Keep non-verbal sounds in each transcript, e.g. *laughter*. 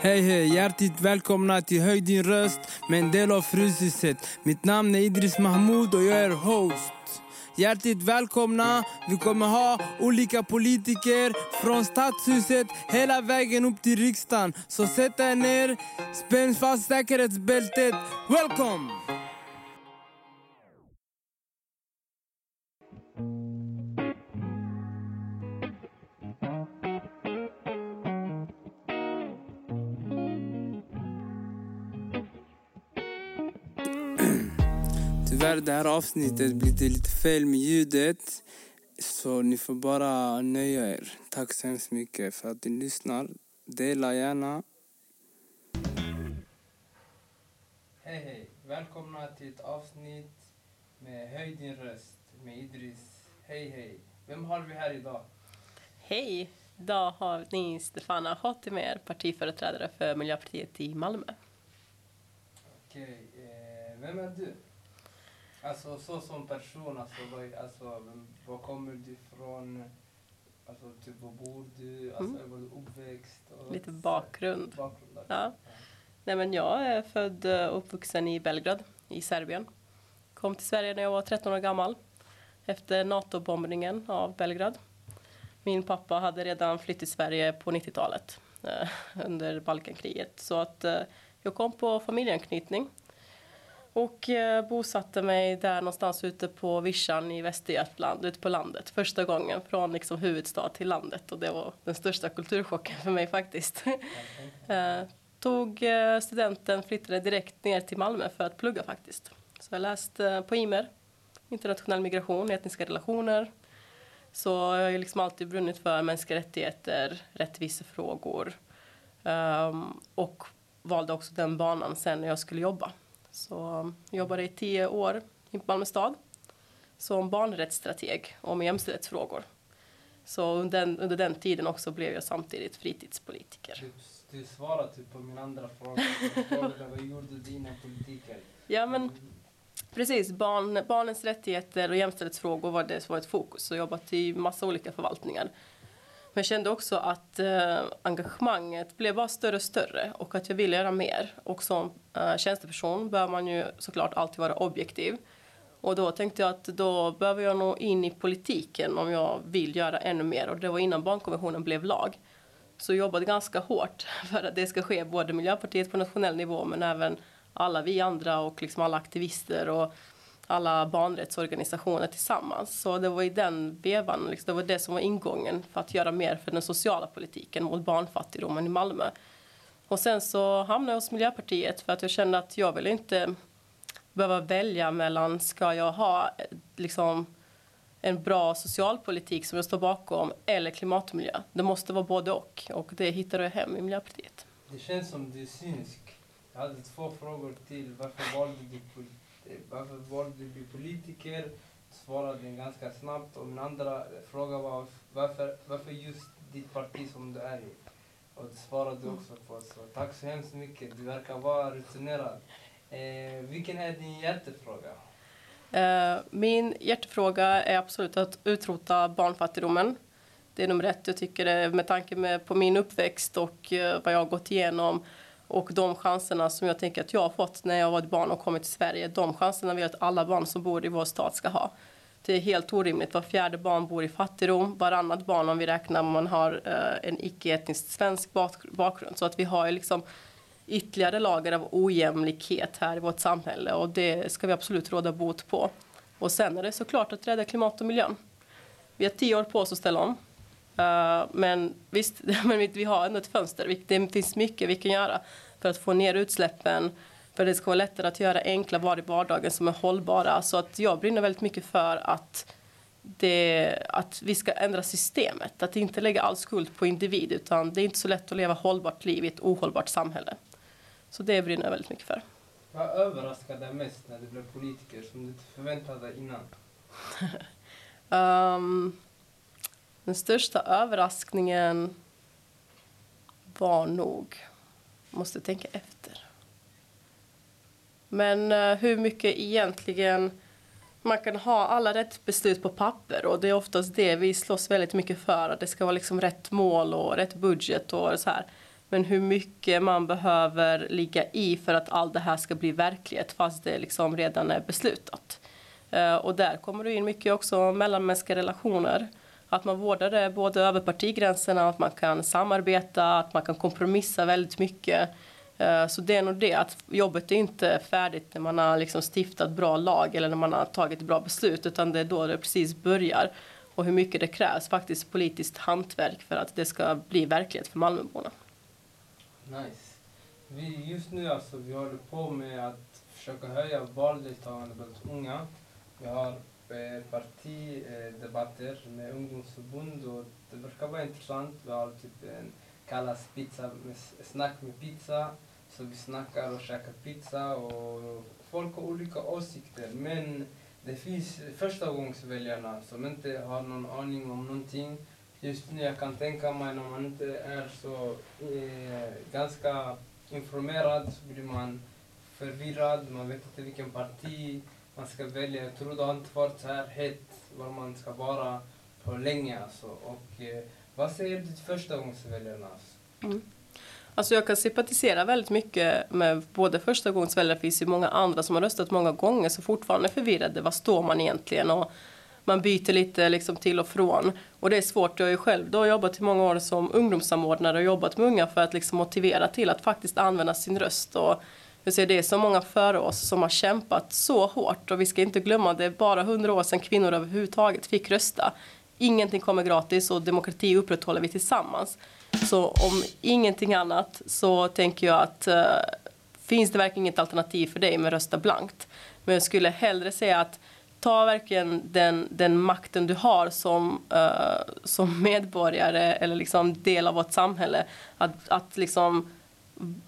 Hej hej, hjärtligt välkomna till Höj din röst med en del av Fryshuset. Mitt namn är Idris Mahmoud och jag är host. Hjärtligt välkomna. Vi kommer ha olika politiker från Stadshuset hela vägen upp till riksdagen. Så sätt er ner, spänn fast säkerhetsbältet. Welcome! Tyvärr det här avsnittet blir det lite fel med ljudet. Så ni får bara nöja er. Tack så hemskt mycket för att ni lyssnar. Dela gärna. Hej hej. Välkomna till ett avsnitt med Höj din röst med Idris. Hej hej. Vem har vi här idag? Hej! Idag har ni Stefana Hotimer, partiföreträdare för Miljöpartiet i Malmö. Okej, eh, vem är du? Alltså så som person, alltså, vad, alltså var kommer du ifrån? Alltså typ var bor du? Alltså Mm. var du uppväxt? Och Lite bakgrund. bakgrund där. Ja. Nej, men jag är född och uppvuxen i Belgrad i Serbien. Kom till Sverige när jag var 13 år gammal efter NATO-bombningen av Belgrad. Min pappa hade redan flytt till Sverige på 90-talet eh, under Balkankriget. Så att eh, jag kom på familjeanknytning och eh, bosatte mig där någonstans ute på vischan i Västergötland, ute på landet. Första gången från liksom huvudstad till landet och det var den största kulturchocken för mig faktiskt. *laughs* Eh, tog eh, studenten, flyttade direkt ner till Malmö för att plugga faktiskt. Så jag läste på IMER, internationell migration, etniska relationer. Så jag har ju liksom alltid brunnit för mänskliga rättigheter, rättvisefrågor. Ehm, och valde också den banan sen när jag skulle jobba. Så jag jobbade i tio år i Malmö stad som barnrättsstrateg om jämställdhetsfrågor. Så under den, under den tiden också blev jag samtidigt fritidspolitiker. Du, du svarade typ på min andra fråga. Jag vad gjorde du inom politiken? Ja, men precis. Barn, barnens rättigheter och jämställdhetsfrågor var det som var ett fokus. Och jobbat i massa olika förvaltningar. Men jag kände också att eh, engagemanget blev bara större och större och att jag ville göra mer. Och som eh, tjänsteperson bör man ju såklart alltid vara objektiv. Och då tänkte jag att då behöver jag nå in i politiken om jag vill göra ännu mer. Och det var innan barnkonventionen blev lag. Så jag jobbade ganska hårt *laughs* för att det ska ske både Miljöpartiet på nationell nivå men även alla vi andra och liksom alla aktivister och alla barnrättsorganisationer tillsammans. Så det var i den vevan, liksom, det var det som var ingången för att göra mer för den sociala politiken mot barnfattigdomen i Malmö. Och sen så hamnade jag hos Miljöpartiet för att jag kände att jag ville inte behöva välja mellan ska jag ha liksom en bra socialpolitik som jag står bakom eller klimatmiljö. Det måste vara både och och det hittade jag hem i Miljöpartiet. Det känns som du är synsk. Jag hade två frågor till. Varför valde du, politik? Varför valde du bli politiker? Du svarade den ganska snabbt. Och min andra fråga var varför, varför just ditt parti som du är i? Och det svarade du också på. Så tack så hemskt mycket. Du verkar vara rutinerad. Eh, vilken är din hjärtefråga? Eh, Min hjärtefråga är absolut att utrota barnfattigdomen. Det är nummer ett. Jag tycker det, med tanke med, på min uppväxt och eh, vad jag har gått igenom och de chanserna som jag tänker att jag har fått när jag var ett barn och kommit till Sverige. De chanserna vill jag att alla barn som bor i vår stad ska ha. Det är helt orimligt. Var fjärde barn bor i fattigdom. Varannat barn om vi räknar om man har eh, en icke-etnisk svensk bakgrund. Så att vi har liksom ytterligare lager av ojämlikhet här i vårt samhälle och det ska vi absolut råda bot på. Och sen är det såklart att rädda klimat och miljön. Vi har tio år på oss att ställa om. Eh, men visst, *laughs* men vi- har ändå ett fönster. Det finns mycket vi kan göra för att få ner utsläppen, för det ska vara lättare att göra enkla val i vardagen som är hållbara. Så att jag brinner väldigt mycket för att, det, att vi ska ändra systemet. Att inte lägga all skuld på individ, utan det är inte så lätt att leva hållbart liv i ett ohållbart samhälle. Så det brinner jag väldigt mycket för. Vad överraskade dig mest när du blev politiker som du inte förväntade dig innan? *laughs* Ehm, den största överraskningen var nog, måste tänka efter. Men eh, hur mycket egentligen man kan ha alla rätt beslut på papper och det är oftast det vi slåss väldigt mycket för att det ska vara liksom rätt mål och rätt budget och så här. Men hur mycket man behöver ligga i för att allt det här ska bli verklighet fast det liksom redan är beslutat. Eh, och där kommer det in mycket också mellanmänskliga relationer. Att man vårdar det både över partigränserna, att man kan samarbeta, att man kan kompromissa väldigt mycket. Eh, så det är nog det, att jobbet är inte färdigt när man har liksom stiftat bra lag eller när man har tagit bra beslut, utan det är då det precis börjar och hur mycket det krävs faktiskt politiskt hantverk för att det ska bli verklighet för Malmöborna. Nice. Vi, just nu alltså, vi håller på med att försöka höja valdeltagandet bland unga. Vi har partidebatter e, med ungdomsförbund och det verkar vara intressant. Vi har typ en kallas pizza med, snack med pizza. Så vi snackar och käkar pizza och folk har olika åsikter. Men det finns förstagångsväljarna som inte har någon aning om någonting. Just nu jag kan tänka mig när man inte är så eh, ganska informerad så blir man förvirrad, man vet inte vilken parti man ska välja. Jag tror det har inte varit så här hett var man ska vara på länge alltså. Och eh, vad säger du till förstagångsväljarna? Alltså? Mm. Alltså jag kan sympatisera väldigt mycket med både förstagångsväljare, det finns ju många andra som har röstat många gånger så fortfarande är förvirrade. Vad står man egentligen? Och man byter lite liksom till och från. Och det är svårt. Jag har ju själv då jobbat i många år som ungdomssamordnare och jobbat med unga för att liksom motivera till att faktiskt använda sin röst. Och jag säger, det är så många före oss som har kämpat så hårt och vi ska inte glömma det är bara hundra år sedan kvinnor överhuvudtaget fick rösta. Ingenting kommer gratis och demokrati upprätthåller vi tillsammans. Så om ingenting annat så tänker jag att eh, finns det verkligen inget alternativ för dig med rösta blankt. Men jag skulle hellre säga att ta verkligen den, den makten du har som, eh, som medborgare eller liksom del av vårt samhälle. Att, att liksom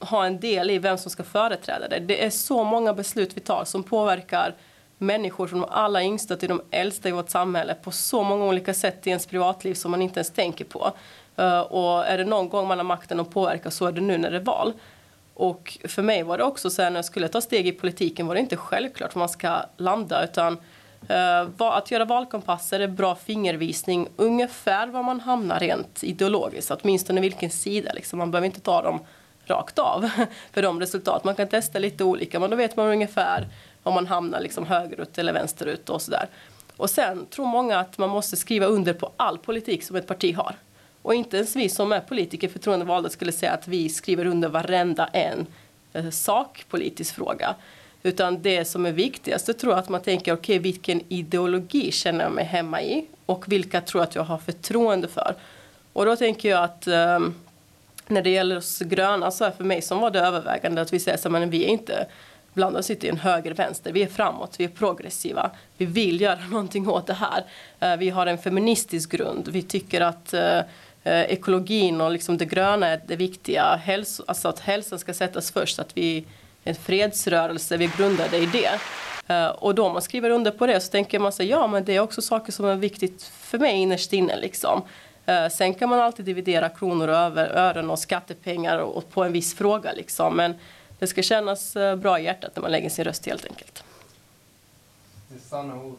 ha en del i vem som ska företräda dig. Det är så många beslut vi tar som påverkar människor från de allra yngsta till de äldsta i vårt samhälle på så många olika sätt i ens privatliv som man inte ens tänker på. Eh, och är det någon gång man har makten att påverka så är det nu när det är val. Och för mig var det också så här när jag skulle ta steg i politiken var det inte självklart var man ska landa utan eh, att göra valkompasser är bra fingervisning ungefär var man hamnar rent ideologiskt, åtminstone vilken sida liksom. Man behöver inte ta dem rakt av *laughs* för de resultat. Man kan testa lite olika men då vet man ungefär om man hamnar liksom högerut eller vänsterut och sådär. Och sen tror många att man måste skriva under på all politik som ett parti har. Och inte ens vi som är politiker förtroendevalda skulle säga att vi skriver under varenda en eh, sakpolitisk fråga. Utan det som är viktigast, tror jag att man tänker okej okay, vilken ideologi känner jag mig hemma i och vilka tror jag att jag har förtroende för. Och då tänker jag att um, när det gäller oss gröna så är för mig som var det övervägande att vi säger så men vi är inte bland oss inte i en höger-vänster. Vi är framåt, vi är progressiva. Vi vill göra *laughs* någonting åt det här. Eh, vi har en feministisk grund. Vi tycker att eh, eh, ekologin och liksom det gröna är det viktiga. Hälso, alltså att hälsan ska sättas först, att vi är en fredsrörelse, vi är grundade i det. Och då man skriver under på det så tänker man sig ja men det är också saker som är viktigt för mig innerst inne liksom. Uh, sen kan man alltid dividera kronor och över, ören och skattepengar och, på en viss fråga liksom. Men det ska kännas uh, bra i hjärtat när man lägger sin röst helt enkelt. Det är sanna ord.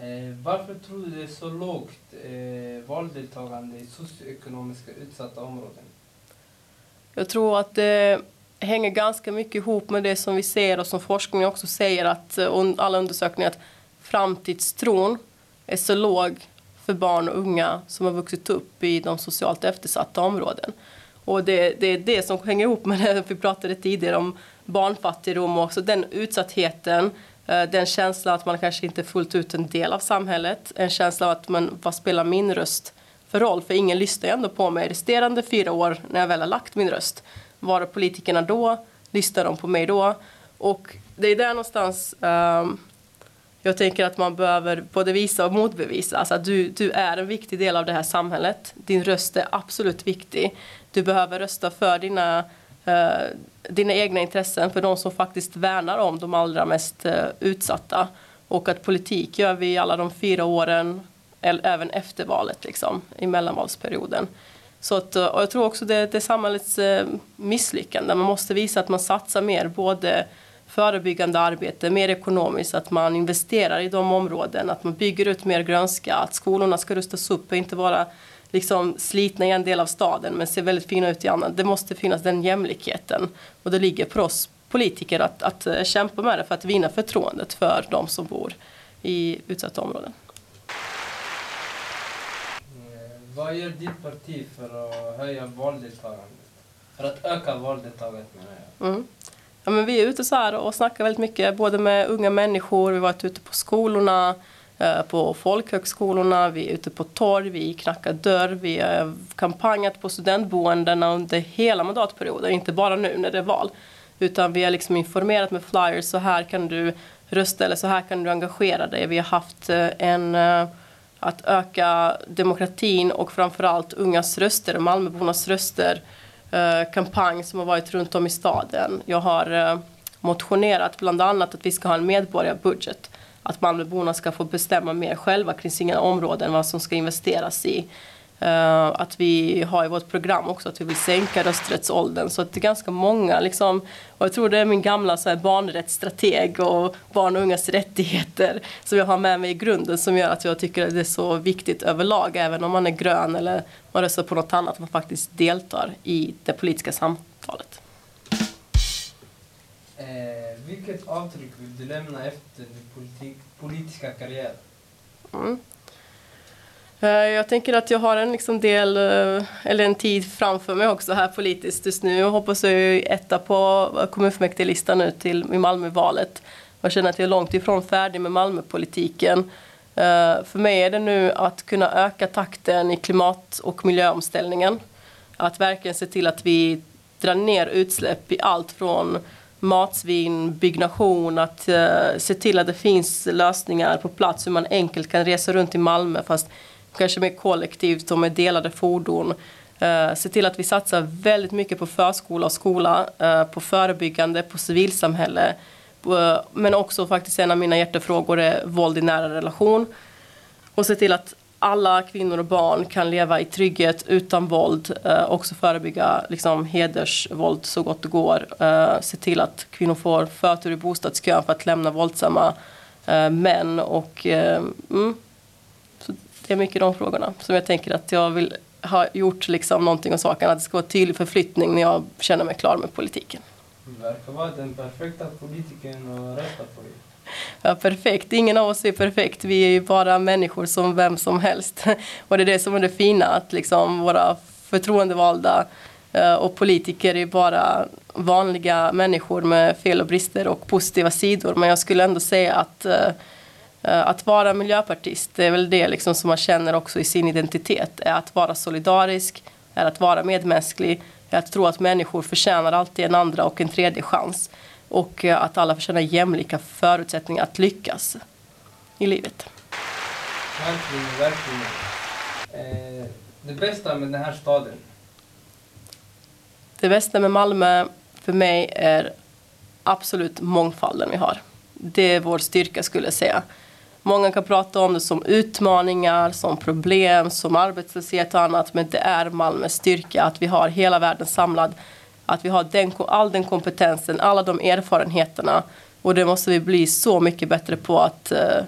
Eh, varför tror du det är så lågt eh, valdeltagande i socioekonomiskt utsatta områden? Jag tror att det hänger ganska mycket ihop med det som vi ser och som forskningen också säger att och alla undersökningar att framtidstron är så låg för barn och unga som har vuxit upp i de socialt eftersatta områden. Och det, det är det som hänger ihop med det vi pratade tidigare om barnfattigdom och också den utsattheten eh, den känslan att man kanske inte är fullt ut en del av samhället. En känsla av att man, vad spelar min röst för roll? För ingen lyssnar ändå på mig resterande fyra år när jag väl har lagt min röst. Var är politikerna då? Lyssnar de på mig då? Och det är där någonstans um, jag tänker att man behöver både visa och motbevisa. Alltså att du, du är en viktig del av det här samhället. Din röst är absolut viktig. Du behöver rösta för dina eh, dina egna intressen för de som faktiskt värnar om de allra mest eh, utsatta. Och att politik gör vi alla de fyra åren, även efter valet, liksom, i mellanvalsperioden. Så att, eh, och jag tror också det, det är samhällets eh, misslyckande. Man måste visa att man satsar mer, både förebyggande arbete, mer ekonomiskt, att man investerar i de områden, att man bygger ut mer grönska, att skolorna ska rustas upp och inte vara liksom slitna i en del av staden men ser väldigt fina ut i annan. Det måste finnas den jämlikheten. Och det ligger på oss politiker att, att eh, kämpa med det för att vinna förtroendet för de som bor i utsatta områden. Eh, vad gör ditt parti för att höja valdeltagandet? För att öka valdeltagandet menar jag. Mm. Ja, men vi är ute så här och snackar väldigt mycket både med unga människor, vi har varit ute på skolorna, eh, på folkhögskolorna, vi är ute på torg, vi knackar dörr, vi har kampanjat på studentboendena under hela mandatperioden, inte bara nu när det är val. Utan vi har liksom informerat med flyers, så här kan du rösta eller så här kan du engagera dig. Vi har haft eh, en eh, att öka demokratin och framförallt ungas röster, Malmöbornas röster Eh, Eh, kampanj som har varit runt om i staden. Jag har eh, motionerat bland annat att vi ska ha en medborgarbudget. Att Malmöborna ska få bestämma mer själva kring sina områden, vad som ska investeras i. Uh, att vi har i vårt program också att vi vill sänka rösträttsåldern. Så att det är ganska många liksom, och jag tror det är min gamla så här, barnrättsstrateg och barn och ungas rättigheter som jag har med mig i grunden som gör att jag tycker att det är så viktigt överlag, även om man är grön eller man röstar på något annat, att man faktiskt deltar i det politiska samtalet. Eh, vilket avtryck vill du lämna efter din politik, politiska karriär? Mm. Eh, jag tänker att jag har en liksom del, eh, eller en tid framför mig också här politiskt just nu. Jag hoppas jag är etta på eh, kommunfullmäktigelistan nu till i Malmövalet. Jag känner att jag är långt ifrån färdig med Malmöpolitiken. För mig är det nu att kunna öka takten i klimat och miljöomställningen. Att verkligen se till att vi drar ner utsläpp i allt från matsvinn, byggnation, att se till att det finns lösningar på plats hur man enkelt kan resa runt i Malmö fast kanske mer kollektivt och med delade fordon. Uh, se till att vi satsar väldigt mycket på förskola och skola, uh, på förebyggande, på civilsamhälle. Uh, men också faktiskt en av mina hjärtefrågor är våld i nära relation. Och se till att alla kvinnor och barn kan leva i trygghet utan våld. Uh, också förebygga liksom, hedersvåld så gott det går. Se till att kvinnor får förtur i bostadskön för att lämna våldsamma män. Och, mm, det är mycket de frågorna som jag tänker att jag vill ha gjort liksom någonting åt saken. Att det ska vara tydlig förflyttning när jag känner mig klar med politiken. Du verkar vara den perfekta politikern att rösta på. Ja, perfekt. Ingen av oss är perfekt. Vi är ju bara människor som vem som helst. *laughs* Och det är det som är det fina, att liksom våra förtroendevalda eh, och politiker är bara vanliga människor med fel och brister och positiva sidor. Men jag skulle ändå säga att Eh, att vara miljöpartist, det är väl det liksom som man känner också i sin identitet. Är att vara solidarisk, är att vara medmänsklig, är att tro att människor förtjänar alltid en andra och en tredje chans. Och eh, att alla förtjänar jämlika förutsättningar att lyckas i livet. Verkligen, verkligen. Eh, det bästa med den här staden? Det bästa med Malmö för mig är absolut mångfalden vi har. Det är vår styrka skulle jag säga. Många kan prata om det som utmaningar, som problem, som arbetslöshet och annat. Men det är Malmös styrka att vi har hela världen samlad. Att vi har den, all den kompetensen, alla de erfarenheterna. Och det måste vi bli så mycket bättre på att, eh,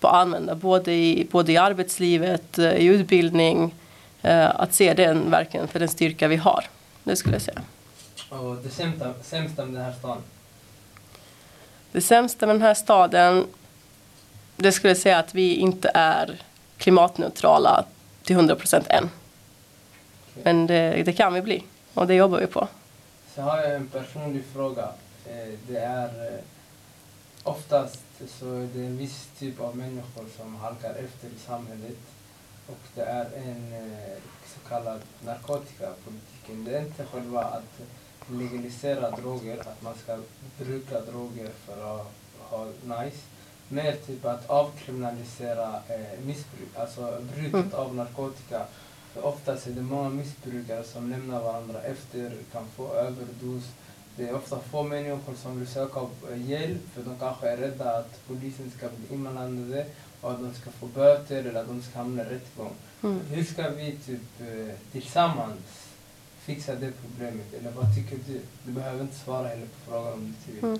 på att använda. Både i, både i arbetslivet, eh, i utbildning. Eh, att se den verkligen för den styrka vi har. Det skulle jag säga. Och det sämsta, sämsta med den här staden? Det sämsta med den här staden det skulle säga att vi inte är klimatneutrala till 100 procent än. Men det, det, kan vi bli och det jobbar vi på. Så har jag en personlig fråga. Eh, det är eh, oftast så är det en viss typ av människor som halkar efter i samhället och det är en eh, så kallad narkotikapolitiken. Det är inte själva att legalisera droger, att man ska bruka droger för att ha nice mer typ att avkriminalisera eh, missbruk, alltså bruket mm. av narkotika. För oftast är det många missbrukare som lämnar varandra efter, kan få överdos. Det är ofta få människor som vill söka eh, hjälp för de kanske är rädda att polisen ska bli inblandade och att de ska få böter eller att de ska hamna i rättegång. Mm. Hur ska vi typ eh, tillsammans fixa det problemet? Eller vad tycker du? Du behöver inte svara heller på frågan om du vill. Mm.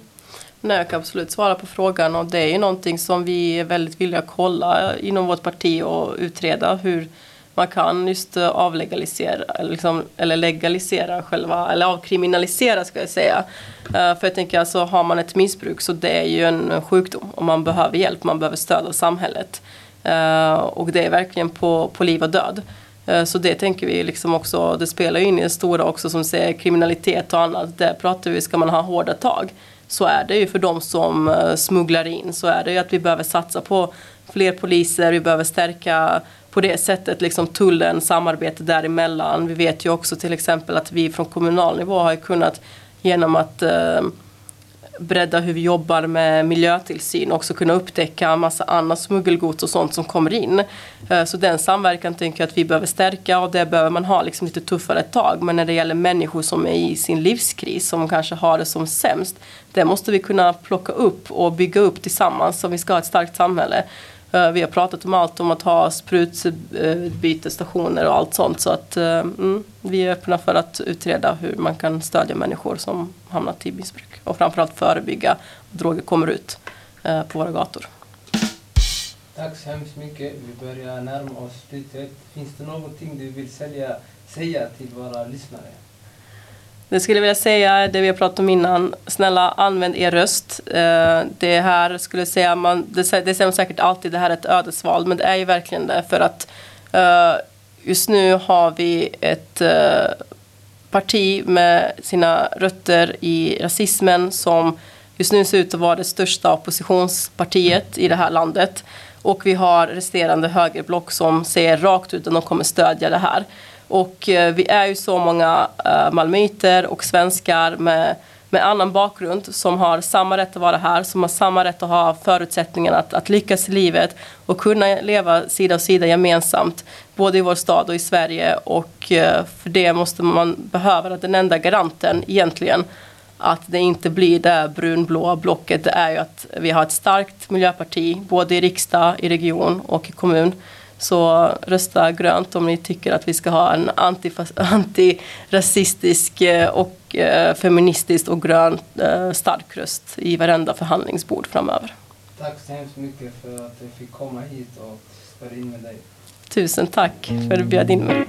Nej, jag kan absolut svara på frågan och det är ju någonting som vi är väldigt villiga att kolla eh, inom vårt parti och utreda hur man kan just eh, avlegalisera eller, liksom, eller legalisera själva, eller avkriminalisera ska jag säga. Uh, för jag tänker alltså har man ett missbruk så det är ju en sjukdom och man behöver hjälp, man behöver stöd av samhället. Uh, och det är verkligen på, på liv och död. Eh, så det tänker vi liksom också, det spelar ju in i det stora också som säger kriminalitet och annat. Där pratar vi, ska man ha hårda tag så är det ju för de som eh, smugglar in så är det ju att vi behöver satsa på fler poliser, vi behöver stärka på det sättet liksom tullen, samarbete däremellan. Vi vet ju också till exempel att vi från kommunal nivå har kunnat genom att eh, bredda hur vi jobbar med miljötillsyn och också kunna upptäcka massa annat smuggelgods och sånt som kommer in. Eh, så den samverkan tänker jag att vi behöver stärka och det behöver man ha liksom lite tuffare tag. Men när det gäller människor som är i sin livskris, som kanske har det som sämst, det måste vi kunna plocka upp och bygga upp tillsammans om vi ska ha ett starkt samhälle. Eh, vi har pratat om allt om att ha sprutbytesstationer och allt sånt. Så att eh, mm, vi är öppna för att utreda hur man kan stödja människor som hamnat i missbruk. Och framförallt förebygga att droger kommer ut eh, på våra gator. Tack så hemskt mycket. Vi börjar närma oss slutet. Finns det någonting du vill säga, säga till våra lyssnare? Det skulle jag vilja säga, det vi har pratat om innan, snälla använd er röst. Eh, det här skulle säga, man, det, det säger man säkert alltid, det här är ett ödesval, men det är ju verkligen det för att eh, just nu har vi ett eh, parti med sina rötter i rasismen som just nu ser ut att vara det största oppositionspartiet i det här landet. Och vi har resterande högerblock som säger rakt ut att de kommer stödja det här. Och eh, vi är ju så många eh, malmöiter och svenskar med, med annan bakgrund som har samma rätt att vara här, som har samma rätt att ha förutsättningarna att, att lyckas i livet och kunna leva sida vid sida gemensamt, både i vår stad och i Sverige. Och eh, för det måste man behöva den enda garanten egentligen att det inte blir det brunblåa blocket, det är ju att vi har ett starkt miljöparti, både i riksdag, i region och i kommun så rösta grönt om ni tycker att vi ska ha en antirasistisk eh, och eh, feministisk och grön eh, stark röst i varenda förhandlingsbord framöver. Tack så hemskt mycket för att jag fick komma hit och spela in med dig. Tusen tack för att du bjöd in mig.